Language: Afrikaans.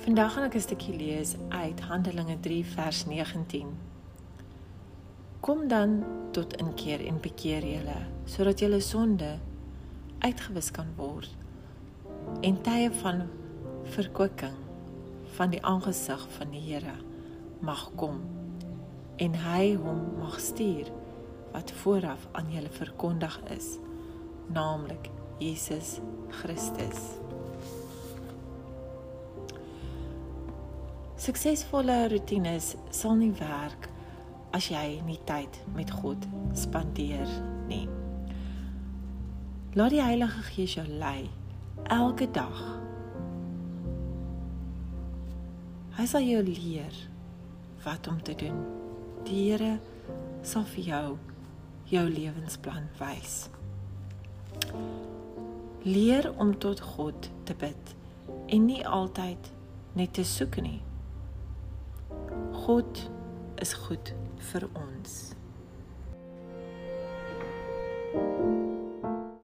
Vandag gaan ek 'n stukkie lees uit Handelinge 3 vers 19. Kom dan tot inkeer en bekeer julle sodat julle sonde uitgewis kan word en tye van verkwikking van die aangesig van die Here mag kom en hy hom mag stuur wat vooraf aan julle verkondig is naamlik Jesus Christus. Suksesvolle rotines sal nie werk as jy nie tyd met God spandeer nie. Laat die Heilige Gees jou lei elke dag. Hy sal jou leer wat om te doen. Die Here sal vir jou jou lewensplan wys. Leer om tot God te bid en nie altyd net te soek nie. God is goed vir ons.